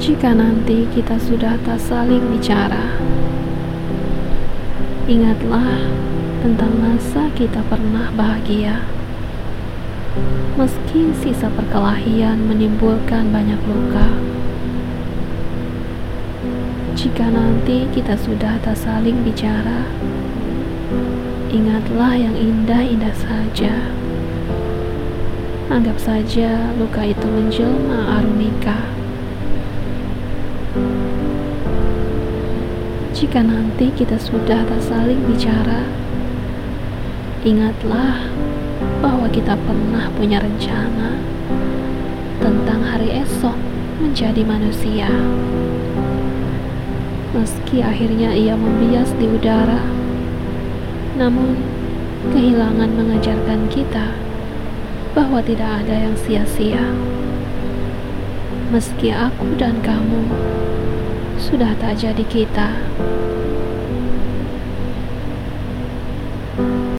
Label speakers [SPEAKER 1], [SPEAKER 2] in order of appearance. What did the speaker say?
[SPEAKER 1] Jika nanti kita sudah tak saling bicara, ingatlah tentang masa kita pernah bahagia. Meski sisa perkelahian menimbulkan banyak luka, jika nanti kita sudah tak saling bicara, ingatlah yang indah-indah saja. Anggap saja luka itu menjelma arumika. Jika nanti kita sudah tak saling bicara, ingatlah bahwa kita pernah punya rencana tentang hari esok menjadi manusia. Meski akhirnya ia membias di udara, namun kehilangan mengajarkan kita bahwa tidak ada yang sia-sia. Meski aku dan kamu sudah tak jadi kita,